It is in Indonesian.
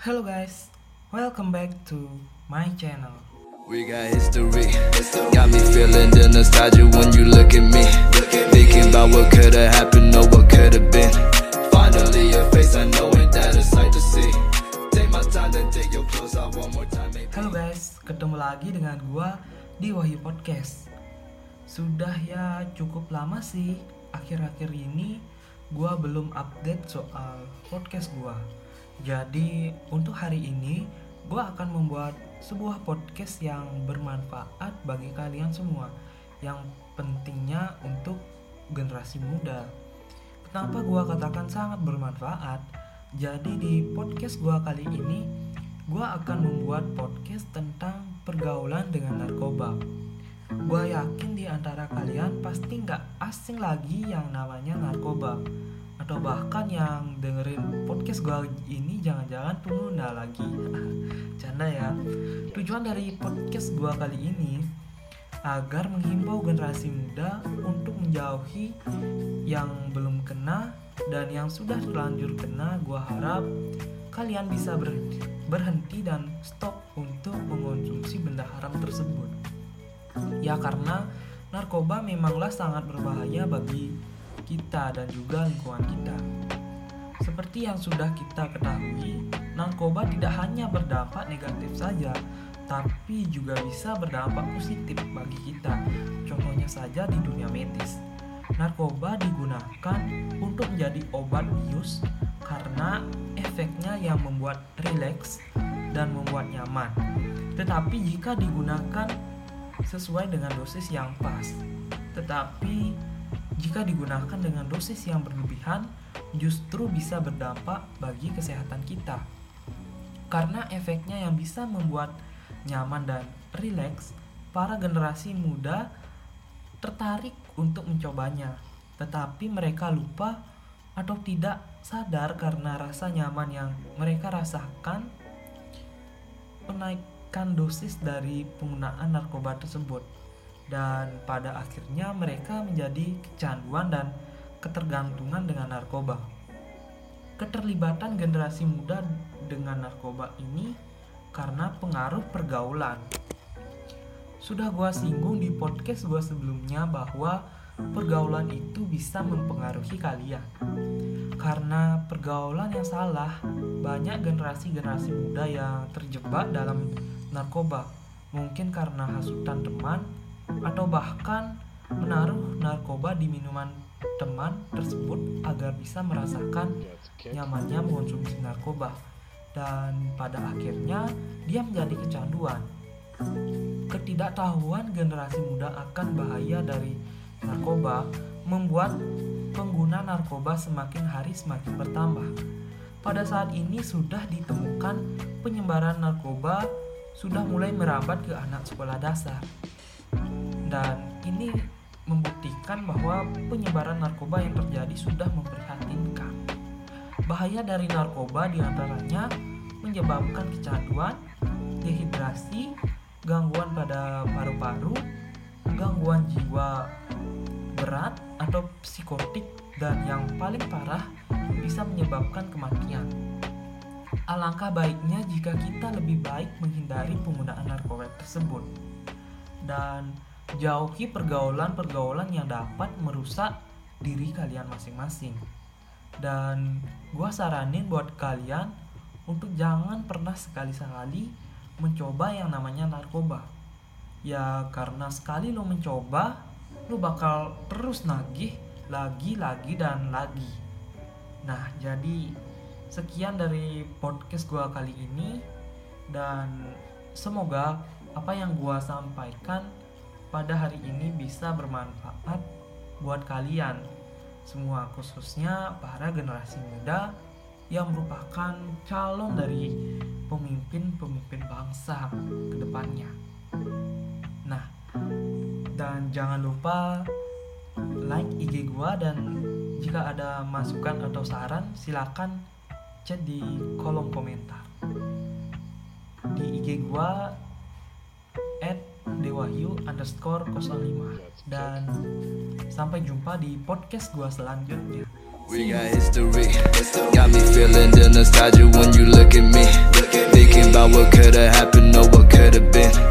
Hello guys, welcome back to my channel. We got history. Got me feeling the nostalgia when you look at me. Thinking about what could have happened or what could have been. Finally, your face, I know it that a sight to see. Take my time and take your clothes out one more time. Halo guys, ketemu lagi dengan gua di Wahyu Podcast. Sudah ya cukup lama sih akhir-akhir ini gua belum update soal podcast gua. Jadi untuk hari ini gua akan membuat sebuah podcast yang bermanfaat bagi kalian semua. Yang pentingnya untuk generasi muda. Kenapa gua katakan sangat bermanfaat? Jadi di podcast gua kali ini gua akan membuat podcast tentang pergaulan dengan narkoba. Gua yakin di antara kalian pasti nggak asing lagi yang namanya narkoba atau bahkan yang dengerin podcast gua ini jangan-jangan pengguna lagi. Canda ya. Tujuan dari podcast gua kali ini agar menghimbau generasi muda untuk menjauhi yang belum kena dan yang sudah terlanjur kena gua harap kalian bisa berhenti dan stop untuk mengonsumsi benda haram tersebut ya karena narkoba memanglah sangat berbahaya bagi kita dan juga lingkungan kita seperti yang sudah kita ketahui, narkoba tidak hanya berdampak negatif saja, tapi juga bisa berdampak positif bagi kita. Contohnya saja di dunia medis. Narkoba digunakan untuk menjadi obat bius karena efeknya yang membuat rileks dan membuat nyaman. Tetapi jika digunakan sesuai dengan dosis yang pas. Tetapi jika digunakan dengan dosis yang berlebihan, justru bisa berdampak bagi kesehatan kita. Karena efeknya yang bisa membuat nyaman dan rileks, para generasi muda tertarik untuk mencobanya. Tetapi mereka lupa atau tidak sadar karena rasa nyaman yang mereka rasakan menaikkan dosis dari penggunaan narkoba tersebut dan pada akhirnya mereka menjadi kecanduan dan ketergantungan dengan narkoba. Keterlibatan generasi muda dengan narkoba ini karena pengaruh pergaulan. Sudah gua singgung di podcast gua sebelumnya bahwa pergaulan itu bisa mempengaruhi kalian. Karena pergaulan yang salah, banyak generasi-generasi muda yang terjebak dalam narkoba. Mungkin karena hasutan teman atau bahkan menaruh narkoba di minuman teman tersebut agar bisa merasakan nyamannya mengonsumsi narkoba dan pada akhirnya dia menjadi kecanduan. Ketidaktahuan generasi muda akan bahaya dari narkoba membuat pengguna narkoba semakin hari semakin bertambah. Pada saat ini sudah ditemukan penyebaran narkoba sudah mulai merambat ke anak sekolah dasar dan ini membuktikan bahwa penyebaran narkoba yang terjadi sudah memprihatinkan. Bahaya dari narkoba di antaranya menyebabkan kecanduan, dehidrasi, gangguan pada paru-paru, gangguan jiwa berat atau psikotik, dan yang paling parah bisa menyebabkan kematian. Alangkah baiknya jika kita lebih baik menghindari penggunaan narkoba tersebut dan jauhi pergaulan-pergaulan yang dapat merusak diri kalian masing-masing. Dan gua saranin buat kalian untuk jangan pernah sekali-sekali mencoba yang namanya narkoba. Ya karena sekali lo mencoba, lo bakal terus nagih lagi, lagi dan lagi. Nah, jadi sekian dari podcast gua kali ini dan semoga apa yang gua sampaikan pada hari ini bisa bermanfaat buat kalian semua khususnya para generasi muda yang merupakan calon dari pemimpin-pemimpin bangsa ke depannya. Nah, dan jangan lupa like IG gua dan jika ada masukan atau saran silakan chat di kolom komentar. Di IG gua dewahyu underscore 05 dan sampai jumpa di podcast gua selanjutnya We got history. Got me feeling the nostalgia when you look at me. about what could've happened or what could've been.